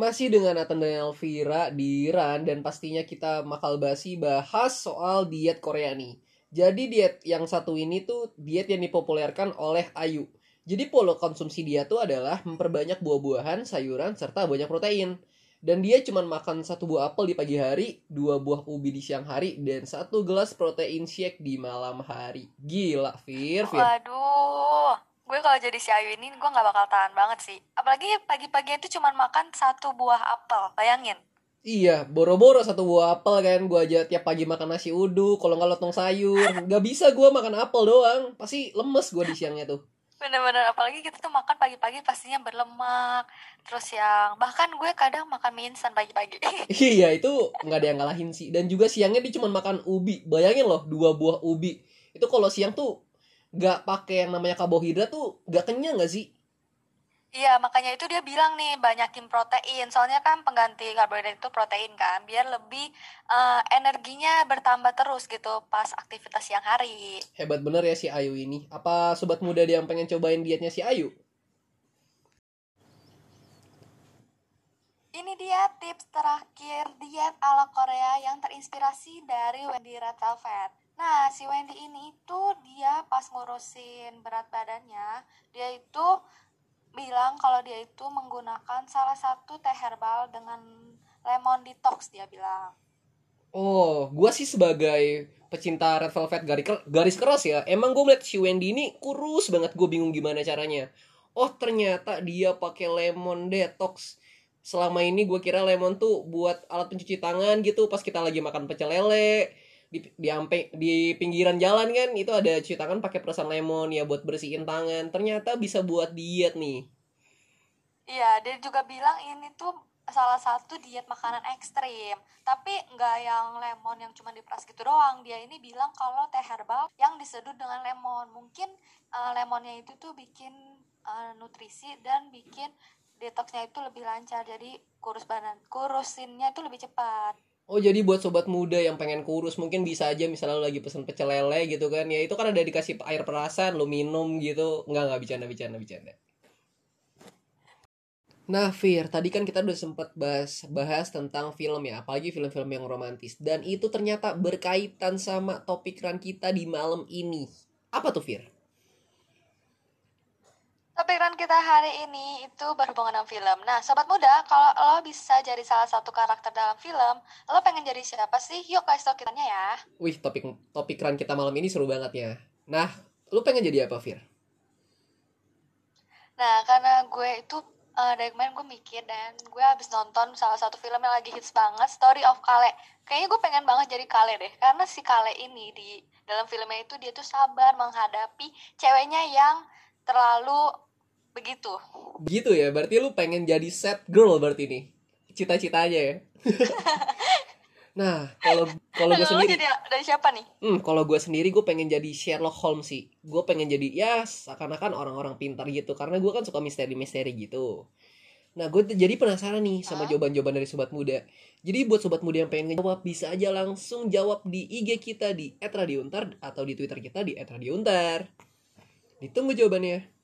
Masih dengan Nathan dan Elvira di Iran dan pastinya kita makal basi bahas soal diet Korea nih. Jadi diet yang satu ini tuh diet yang dipopulerkan oleh Ayu. Jadi pola konsumsi dia tuh adalah memperbanyak buah-buahan, sayuran, serta banyak protein. Dan dia cuma makan satu buah apel di pagi hari, dua buah ubi di siang hari, dan satu gelas protein shake di malam hari. Gila, Fir, Fir. Waduh, gue kalau jadi si Ayu ini gue nggak bakal tahan banget sih. Apalagi pagi-pagi itu cuma makan satu buah apel, bayangin. Iya, boro-boro satu buah apel kan. Gue aja tiap pagi makan nasi uduk, kalau nggak lontong sayur. Gak bisa gue makan apel doang. Pasti lemes gue di siangnya tuh. Bener-bener, apalagi kita tuh makan pagi-pagi pastinya berlemak. Terus yang, bahkan gue kadang makan mie instan pagi-pagi. iya, itu nggak ada yang ngalahin sih. Dan juga siangnya dia cuma makan ubi. Bayangin loh, dua buah ubi. Itu kalau siang tuh nggak pakai yang namanya karbohidrat tuh nggak kenyang nggak sih? Iya, makanya itu dia bilang nih banyakin protein. Soalnya kan pengganti karbohidrat itu protein kan, biar lebih uh, energinya bertambah terus gitu pas aktivitas siang hari. Hebat bener ya si Ayu ini. Apa sobat muda dia yang pengen cobain dietnya si Ayu? Ini dia tips terakhir diet ala Korea yang terinspirasi dari Wendy Velvet. Nah, si Wendy ini itu dia pas ngurusin berat badannya, dia itu bilang kalau dia itu menggunakan salah satu teh herbal dengan lemon detox dia bilang. Oh, gua sih sebagai pecinta red velvet garis, garis keras ya. Emang gue melihat si Wendy ini kurus banget. Gue bingung gimana caranya. Oh, ternyata dia pakai lemon detox. Selama ini gue kira lemon tuh buat alat pencuci tangan gitu pas kita lagi makan pecel lele di di, ampe, di pinggiran jalan kan itu ada cuci tangan pakai perasan lemon ya buat bersihin tangan. Ternyata bisa buat diet nih. Iya dia juga bilang ini tuh salah satu diet makanan ekstrim. Tapi nggak yang lemon yang cuma diperas gitu doang. Dia ini bilang kalau teh herbal yang diseduh dengan lemon. Mungkin uh, lemonnya itu tuh bikin uh, nutrisi dan bikin detoxnya itu lebih lancar. Jadi kurus badan kurusinnya itu lebih cepat Oh jadi buat sobat muda yang pengen kurus mungkin bisa aja misalnya lo lagi pesen pecel lele gitu kan ya itu kan ada dikasih air perasan lo minum gitu nggak nggak bercanda bercanda bercanda. Nah Fir tadi kan kita udah sempet bahas bahas tentang film ya apalagi film-film yang romantis dan itu ternyata berkaitan sama topik ran kita di malam ini apa tuh Fir? Kepikiran kita hari ini itu berhubungan dengan film. Nah, sobat muda, kalau lo bisa jadi salah satu karakter dalam film, lo pengen jadi siapa sih? Yuk kasih tau kitanya ya. Wih, topik topik keren kita malam ini seru banget ya. Nah, lo pengen jadi apa, Fir? Nah, karena gue itu uh, dari kemarin gue mikir dan gue habis nonton salah satu film yang lagi hits banget, Story of Kale. Kayaknya gue pengen banget jadi Kale deh, karena si Kale ini di dalam filmnya itu dia tuh sabar menghadapi ceweknya yang terlalu begitu. Gitu ya berarti lu pengen jadi set girl berarti nih. Cita-citanya ya. Nah kalau kalau gue sendiri jadi dari siapa nih? Hmm kalau gue sendiri gue pengen jadi Sherlock Holmes sih. Gue pengen jadi ya seakan-akan orang-orang pintar gitu. Karena gue kan suka misteri-misteri gitu. Nah, gue jadi penasaran nih sama jawaban-jawaban dari sobat muda. Jadi buat sobat muda yang pengen ngejawab bisa aja langsung jawab di IG kita di @radiountar atau di Twitter kita di @radiountar. Ditunggu jawabannya.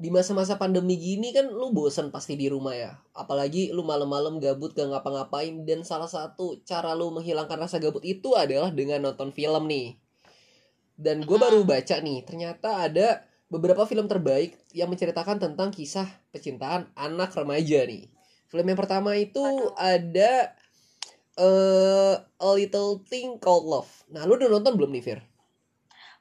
Di masa-masa pandemi gini kan lu bosan pasti di rumah ya. Apalagi lu malam-malam gabut gak ngapa-ngapain. Dan salah satu cara lu menghilangkan rasa gabut itu adalah dengan nonton film nih. Dan gue baru baca nih ternyata ada beberapa film terbaik yang menceritakan tentang kisah percintaan anak remaja nih. Film yang pertama itu Aduh. ada uh, A Little Thing Called Love. Nah lu udah nonton belum nih Fir?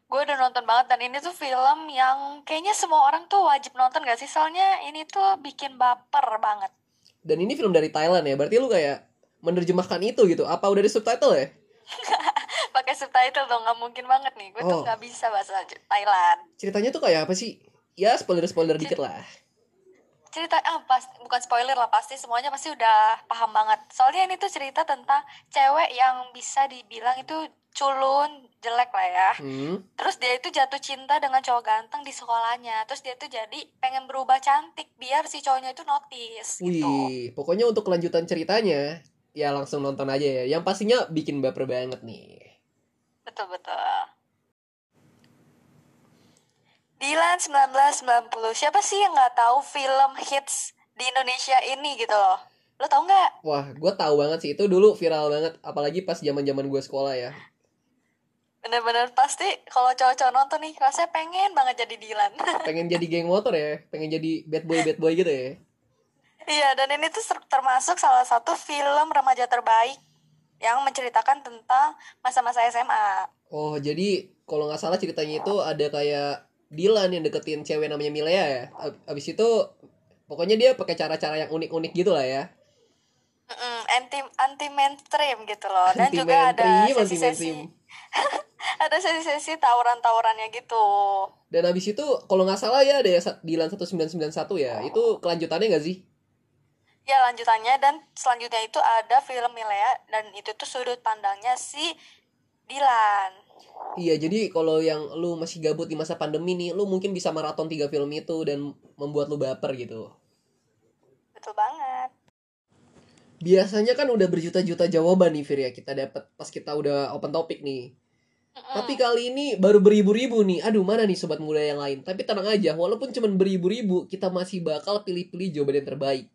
Gue udah nonton banget dan ini tuh film yang kayaknya semua orang tuh wajib nonton gak sih? Soalnya ini tuh bikin baper banget. Dan ini film dari Thailand ya berarti lu kayak menerjemahkan itu gitu. Apa udah di subtitle ya? Pakai subtitle dong nggak mungkin banget nih. Gue oh. tuh nggak bisa bahasa Thailand. Ceritanya tuh kayak apa sih? Ya spoiler spoiler dikit lah cerita ah pas bukan spoiler lah pasti semuanya pasti udah paham banget soalnya ini tuh cerita tentang cewek yang bisa dibilang itu culun jelek lah ya hmm. terus dia itu jatuh cinta dengan cowok ganteng di sekolahnya terus dia tuh jadi pengen berubah cantik biar si cowoknya itu notice gitu. Wih, gitu. pokoknya untuk kelanjutan ceritanya ya langsung nonton aja ya yang pastinya bikin baper banget nih betul betul Dilan 1990 siapa sih yang nggak tahu film hits di Indonesia ini gitu loh? Lo tau nggak? Wah, gue tahu banget sih. Itu dulu viral banget, apalagi pas zaman-zaman gue sekolah ya. bener-bener pasti kalau cowok-cowok nonton nih rasanya pengen banget jadi Dilan. Pengen jadi geng motor ya, pengen jadi bad boy bad boy gitu ya. iya dan ini tuh ter- termasuk salah satu film remaja terbaik yang menceritakan tentang masa-masa SMA Oh, jadi kalau nggak salah ceritanya itu ada kayak Dylan yang deketin cewek namanya Milea ya. Ab- Abis itu pokoknya dia pakai cara-cara yang unik-unik gitu lah ya. Mm-mm, anti anti mainstream gitu loh dan juga ada sesi-sesi ada sesi-sesi tawuran-tawurannya gitu Dan abis itu kalau nggak salah ya ada Dylan 1991 ya. Itu kelanjutannya nggak sih? ya lanjutannya dan selanjutnya itu ada film Milea dan itu tuh sudut pandangnya si Dilan Iya, jadi kalau yang lu masih gabut di masa pandemi nih, lu mungkin bisa maraton tiga film itu dan membuat lu baper gitu. betul banget Biasanya kan udah berjuta-juta jawaban nih Fir ya kita dapat pas kita udah open topic nih. Mm-mm. Tapi kali ini baru beribu-ribu nih. Aduh, mana nih sobat muda yang lain? Tapi tenang aja, walaupun cuma beribu-ribu, kita masih bakal pilih-pilih jawaban yang terbaik.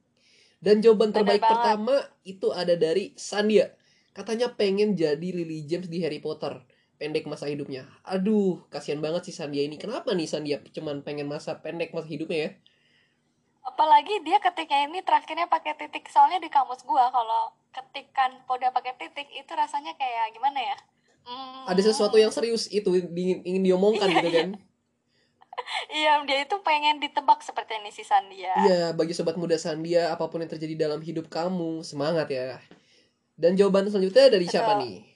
Dan jawaban Bener terbaik banget. pertama itu ada dari Sandia. Katanya pengen jadi Lily James di Harry Potter. Pendek masa hidupnya. Aduh, kasihan banget sih Sandia ini. Kenapa nih Sandia cuman pengen masa pendek masa hidupnya ya? apalagi dia ketiknya ini terakhirnya pakai titik soalnya di kamus gua kalau ketikan poda pakai titik itu rasanya kayak gimana ya Hmm, Ada sesuatu yang serius itu ingin, ingin diomongkan Iya, gitu iya. kan? iya dia itu pengen ditebak seperti ini si Sandia Iya, bagi sobat muda Sandia, apa pun yang terjadi dalam hidup kamu, semangat ya. Dan jawaban selanjutnya dari siapa Betul. nih?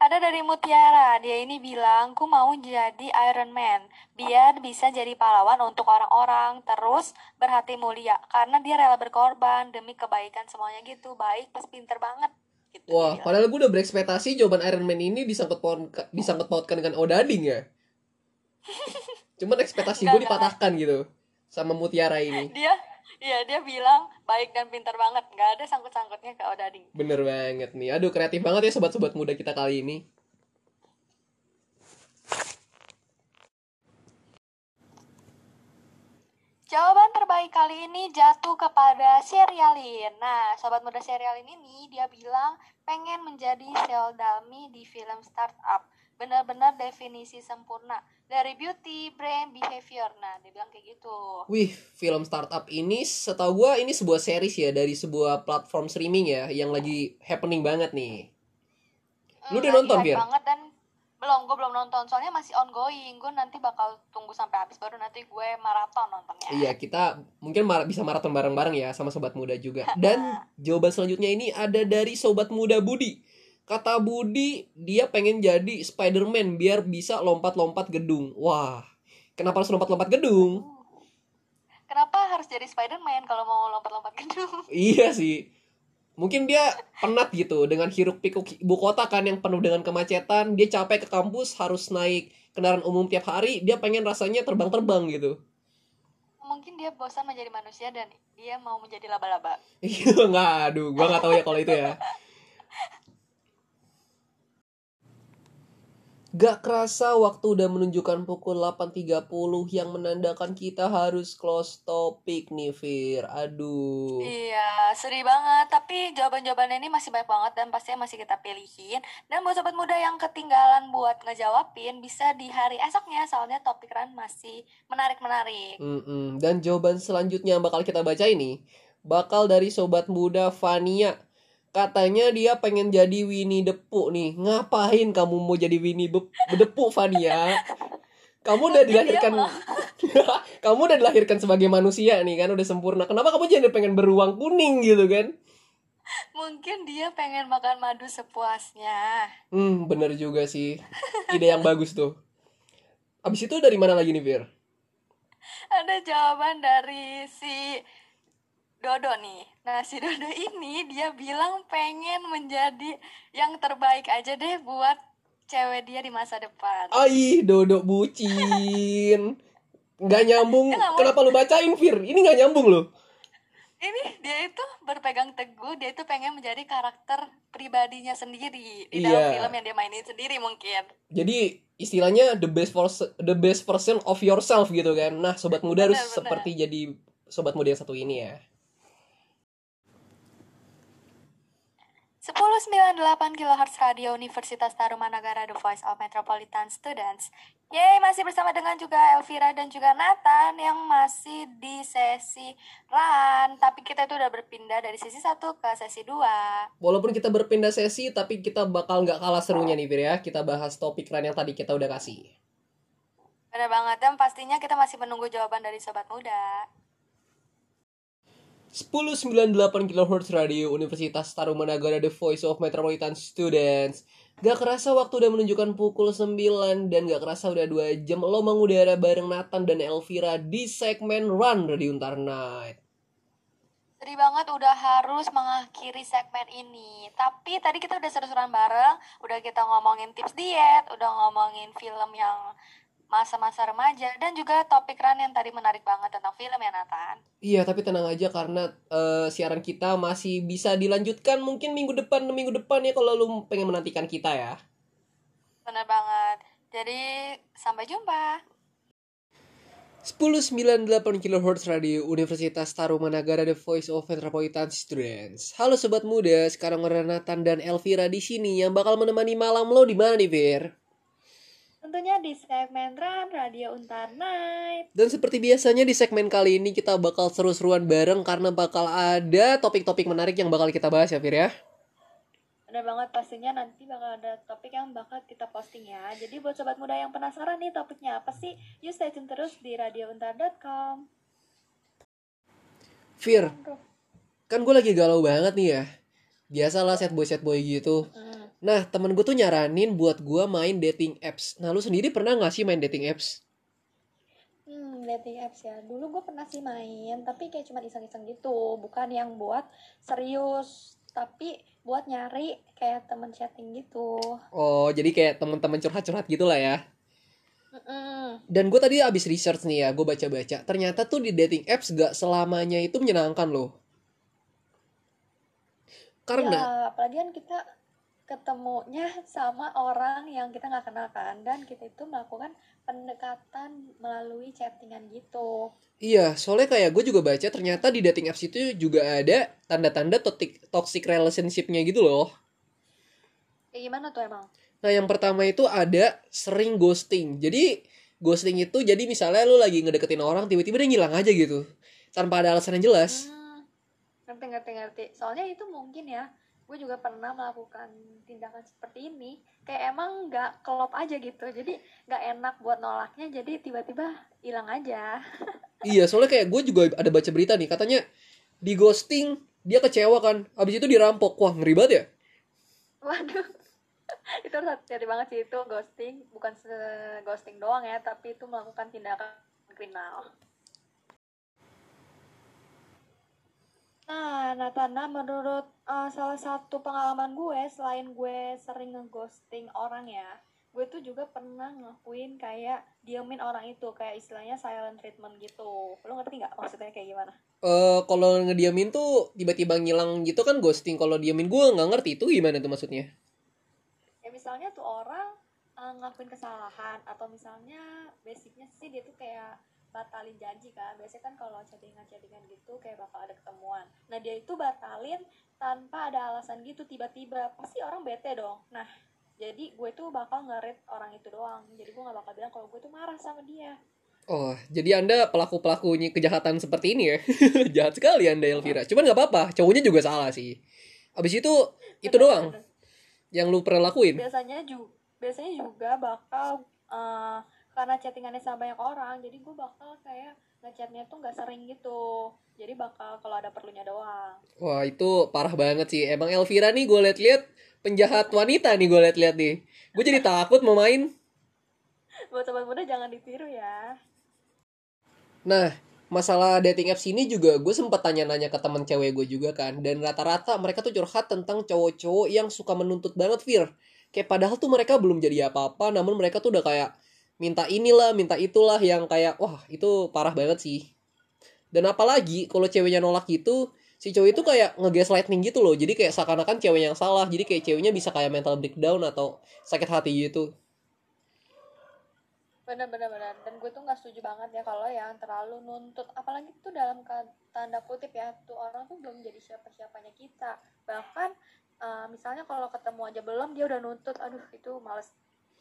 Ada dari Mutiara, dia ini bilang, ku mau jadi Iron Man, biar bisa jadi pahlawan untuk orang-orang, terus berhati mulia, karena dia rela berkorban demi kebaikan semuanya gitu, baik, pas pinter banget. Gitu dia Wah, bilang. padahal gue udah berekspektasi jawaban Iron Man ini disangkut paut disangkut pautkan dengan Odading ya. Cuman ekspektasi gue dipatahkan gitu sama Mutiara ini. Dia, iya dia bilang baik dan pinter banget, nggak ada sangkut-sangkutnya ke Odading. Bener banget nih. Aduh, kreatif banget ya sobat-sobat muda kita kali ini. Jawaban terbaik kali ini jatuh kepada Serialin. Nah, sobat muda Serialin ini dia bilang pengen menjadi sel dalmi di film startup. Benar-benar definisi sempurna dari beauty, brand, behavior. Nah, dia bilang kayak gitu. Wih, film startup ini setahu gue ini sebuah series ya dari sebuah platform streaming ya yang lagi happening banget nih. Lu udah nonton, Fir? banget dan belum, gue belum nonton. Soalnya masih ongoing. Gue nanti bakal tunggu sampai habis baru nanti gue maraton nontonnya. Iya, kita mungkin mar- bisa maraton bareng-bareng ya sama sobat muda juga. Dan jawaban selanjutnya ini ada dari sobat muda Budi. Kata Budi, dia pengen jadi Spider-Man biar bisa lompat-lompat gedung. Wah, kenapa harus lompat-lompat gedung? Kenapa harus jadi Spider-Man kalau mau lompat-lompat gedung? Iya sih. Mungkin dia penat gitu dengan hiruk pikuk ibu kota kan yang penuh dengan kemacetan. Dia capek ke kampus harus naik kendaraan umum tiap hari. Dia pengen rasanya terbang-terbang gitu. Mungkin dia bosan menjadi manusia dan dia mau menjadi laba-laba. Iya nggak, aduh, gua nggak tahu ya kalau itu ya. Gak kerasa waktu udah menunjukkan pukul 8.30 yang menandakan kita harus close topik nih Fir. Aduh. Iya, sedih banget. Tapi jawaban-jawabannya ini masih banyak banget dan pastinya masih kita pilihin. Dan buat sobat muda yang ketinggalan buat ngejawabin, bisa di hari esoknya. Soalnya topik Ran masih menarik-menarik. Mm-mm. Dan jawaban selanjutnya yang bakal kita baca ini bakal dari sobat muda Fania. Katanya dia pengen jadi Winnie the Pooh nih. Ngapain kamu mau jadi Winnie Be- the Pooh, Fania? Kamu udah dilahirkan. Kamu udah dilahirkan sebagai manusia nih kan udah sempurna. Kenapa kamu jadi pengen beruang kuning gitu kan? Mungkin dia pengen makan madu sepuasnya. Hmm, bener juga sih. Ide yang bagus tuh. Abis itu dari mana lagi nih, Fir? Ada jawaban dari si Dodo nih. Nah, si Dodo ini dia bilang pengen menjadi yang terbaik aja deh buat cewek dia di masa depan. Ai, Dodo bucin. Nggak nyambung. Mau- Kenapa lu bacain, Fir? Ini nggak nyambung loh. ini dia itu berpegang teguh dia itu pengen menjadi karakter pribadinya sendiri di dalam Iya. film yang dia mainin sendiri mungkin Jadi istilahnya the best vers- the best version of yourself gitu kan. Nah, sobat muda harus Benar, benar. seperti jadi sobat muda yang satu ini ya. 1098 kHz Radio Universitas Tarumanagara The Voice of Metropolitan Students Yeay, masih bersama dengan juga Elvira dan juga Nathan yang masih di sesi run Tapi kita itu udah berpindah dari sesi 1 ke sesi 2 Walaupun kita berpindah sesi, tapi kita bakal nggak kalah serunya nih, Fir ya. Kita bahas topik keren yang tadi kita udah kasih. Benar banget, dan pastinya kita masih menunggu jawaban dari Sobat Muda 1098 kHz Radio Universitas Tarumanagara The Voice of Metropolitan Students. Gak kerasa waktu udah menunjukkan pukul 9 Dan gak kerasa udah 2 jam Lo mengudara bareng Nathan dan Elvira di segmen Run Radio Untar Night. Sedih banget udah harus mengakhiri segmen ini. Tapi tadi kita udah seru-seruan bareng. Udah kita ngomongin tips diet Udah ngomongin film yang masa-masa remaja Dan juga topik run yang tadi menarik banget tentang film ya Nathan Iya tapi tenang aja karena eh, siaran kita masih bisa dilanjutkan mungkin minggu depan minggu depan ya kalau lu pengen menantikan kita ya Bener banget Jadi sampai jumpa 1098 kHz Radio Universitas Tarumanagara The Voice of Metropolitan Students. Halo sobat muda, sekarang ada Nathan dan Elvira di sini yang bakal menemani malam lo di mana nih, Vir? Tentunya di segmen Run Radio Untar Night Dan seperti biasanya di segmen kali ini kita bakal seru-seruan bareng karena bakal ada topik-topik menarik yang bakal kita bahas ya, Vir ya. Bener banget pastinya nanti bakal ada topik yang bakal kita posting ya Jadi buat sobat muda yang penasaran nih topiknya apa sih Yuk stay tune terus di radiountar.com Vir, kan gue lagi galau banget nih ya. Biasalah set boy set boy gitu. Hmm. Nah, temen gue tuh nyaranin buat gue main dating apps. Nah, lu sendiri pernah gak sih main dating apps? Hmm, dating apps ya. Dulu gue pernah sih main, tapi kayak cuma iseng-iseng gitu. Bukan yang buat serius, tapi buat nyari kayak temen chatting gitu. Oh, jadi kayak temen-temen curhat-curhat gitu lah ya. Mm-mm. Dan gue tadi abis research nih ya, gue baca-baca. Ternyata tuh di dating apps gak selamanya itu menyenangkan loh. Karena, Ya, apalagi kan kita ketemunya sama orang yang kita nggak kenal kan dan kita itu melakukan pendekatan melalui chattingan gitu. iya, soalnya kayak gue juga baca ternyata di dating apps itu juga ada tanda-tanda toxic, relationship-nya gitu loh. Kayak gimana tuh emang? Nah, yang pertama itu ada sering ghosting. Jadi, ghosting itu jadi misalnya lu lagi ngedeketin orang, tiba-tiba dia ngilang aja gitu. Tanpa ada alasan yang jelas. Hmm, ngerti ngerti ngerti. Soalnya itu mungkin ya, gue juga pernah melakukan tindakan seperti ini. Kayak emang nggak kelop aja gitu. Jadi nggak enak buat nolaknya. Jadi tiba-tiba hilang aja. Iya, soalnya kayak gue juga ada baca berita nih, katanya di ghosting dia kecewa kan, habis itu dirampok. Wah, ngeri banget ya? Waduh. itu harus hati-hati banget sih itu ghosting. Bukan se ghosting doang ya, tapi itu melakukan tindakan kriminal. Nah, Natana, menurut uh, salah satu pengalaman gue, selain gue sering ngeghosting orang ya, gue tuh juga pernah ngelakuin kayak diemin orang itu, kayak istilahnya silent treatment gitu. Lo ngerti nggak maksudnya kayak gimana? Eh, kalau ngediamin tuh tiba-tiba ngilang gitu kan ghosting. Kalau diamin gue nggak ngerti itu gimana tuh maksudnya. Ya misalnya tuh orang uh, ngelakuin kesalahan, atau misalnya basicnya sih dia tuh kayak batalin janji kan biasanya kan kalau chattingan-chattingan gitu kayak bakal ada ketemuan nah dia itu batalin tanpa ada alasan gitu tiba-tiba pasti orang bete dong nah jadi gue tuh bakal nge orang itu doang jadi gue gak bakal bilang kalau gue tuh marah sama dia Oh, jadi anda pelaku-pelakunya kejahatan seperti ini ya? Jahat sekali anda Elvira. Cuman nggak apa-apa, cowoknya juga salah sih. Abis itu, itu doang yang lu pernah lakuin. biasanya juga biasanya juga bakal uh, karena chattingannya sama banyak orang jadi gue bakal kayak ngechatnya tuh nggak sering gitu jadi bakal kalau ada perlunya doang Wah itu parah banget sih. Emang Elvira nih gue liat-liat penjahat wanita nih gue liat-liat nih. Gue jadi takut mau main. buat sobat muda jangan ditiru ya Nah masalah dating apps ini juga gue sempat tanya-nanya ke temen cewek gue juga kan. Dan rata-rata mereka tuh curhat tentang cowok-cowok yang suka menuntut banget Fir. Kayak padahal tuh mereka belum jadi apa-apa. Namun mereka tuh udah kayak minta inilah, minta itulah yang kayak wah itu parah banget sih. dan apalagi kalau ceweknya nolak gitu si cowok itu kayak nge-gaslighting gitu loh. Jadi kayak seakan-akan cewek yang salah. Jadi kayak ceweknya bisa kayak mental breakdown atau sakit hati gitu. Bener bener bener dan gue tuh nggak setuju banget ya kalau yang terlalu nuntut. Apalagi tuh dalam tanda kutip ya tuh orang tuh belum jadi siapa siapanya kita. Bahkan uh, misalnya kalau ketemu aja belum dia udah nuntut aduh itu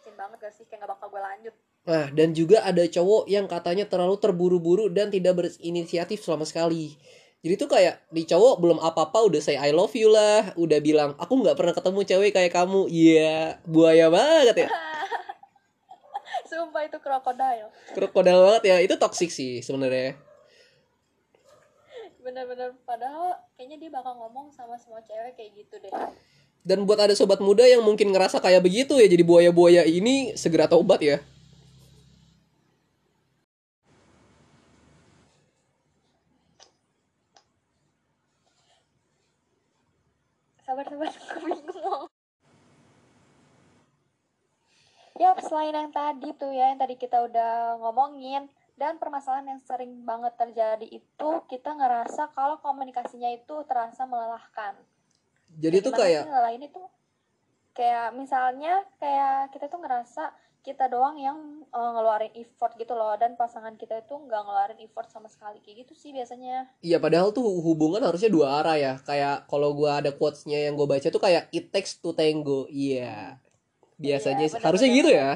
malesin banget gak sih? Kayak gak bakal gue lanjut. Nah dan juga ada cowok yang katanya terlalu terburu-buru dan tidak berinisiatif sama sekali. Jadi tuh kayak di cowok belum apa-apa udah say I love you lah. Udah bilang aku nggak pernah ketemu cewek kayak kamu. Iya buaya banget ya. Sumpah itu krokodil. Krokodil banget ya. Itu toxic sih sebenarnya. Bener-bener padahal kayaknya dia bakal ngomong sama semua cewek kayak gitu deh dan buat ada sobat muda yang mungkin ngerasa kayak begitu ya jadi buaya-buaya ini segera taubat ya. Sabar sabar bingung ya selain yang tadi tuh ya yang tadi kita udah ngomongin dan permasalahan yang sering banget terjadi itu kita ngerasa kalau komunikasinya itu terasa melelahkan jadi tuh Gimana kayak sih ngelalain itu kayak misalnya kayak kita tuh ngerasa kita doang yang eh, ngeluarin effort gitu loh dan pasangan kita itu nggak ngeluarin effort sama sekali kayak gitu sih biasanya. Iya padahal tuh hubungan harusnya dua arah ya. Kayak kalau gua ada quotesnya yang gue baca tuh kayak It takes to tango. Iya. Biasanya Iya, sih. benar, harusnya gitu ya.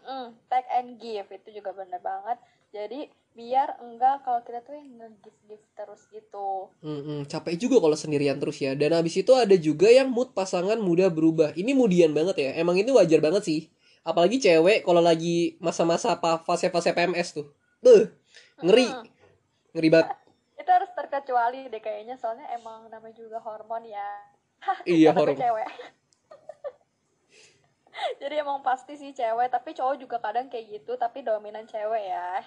Mm, take and give itu juga bener banget jadi biar enggak kalau kita tuh yang nge-give give terus gitu. Mm-mm, Capek juga kalau sendirian terus ya. Dan habis itu ada juga yang mood pasangan mudah berubah. Ini mudian banget ya. Emang ini wajar banget sih. Apalagi cewek kalau lagi masa-masa apa fase-fase PMS tuh. Tuh Ngeri. Mm, Ngeri banget. Itu harus terkecuali deh kayaknya. Soalnya emang namanya juga hormon ya. Iya hormon. cewek jadi emang pasti sih cewek tapi cowok juga kadang kayak gitu tapi dominan cewek ya.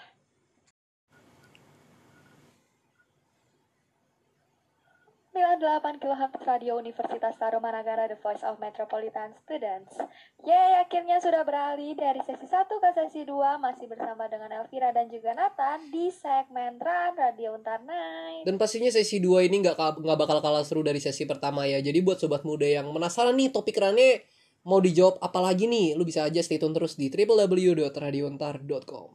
Delapan kHz Radio Universitas Tarumanagara The Voice of Metropolitan Students. Yeay, akhirnya sudah beralih dari sesi 1 ke sesi 2 Masih bersama dengan Elvira dan juga Nathan Di segmen Run Radio Untar Night. Dan pastinya sesi 2 ini nggak nggak bakal kalah seru dari sesi pertama ya. Jadi buat sobat muda yang penasaran nih topik runnya mau dijawab apa lagi nih, lu bisa aja stay tune terus di www.radiontar.com.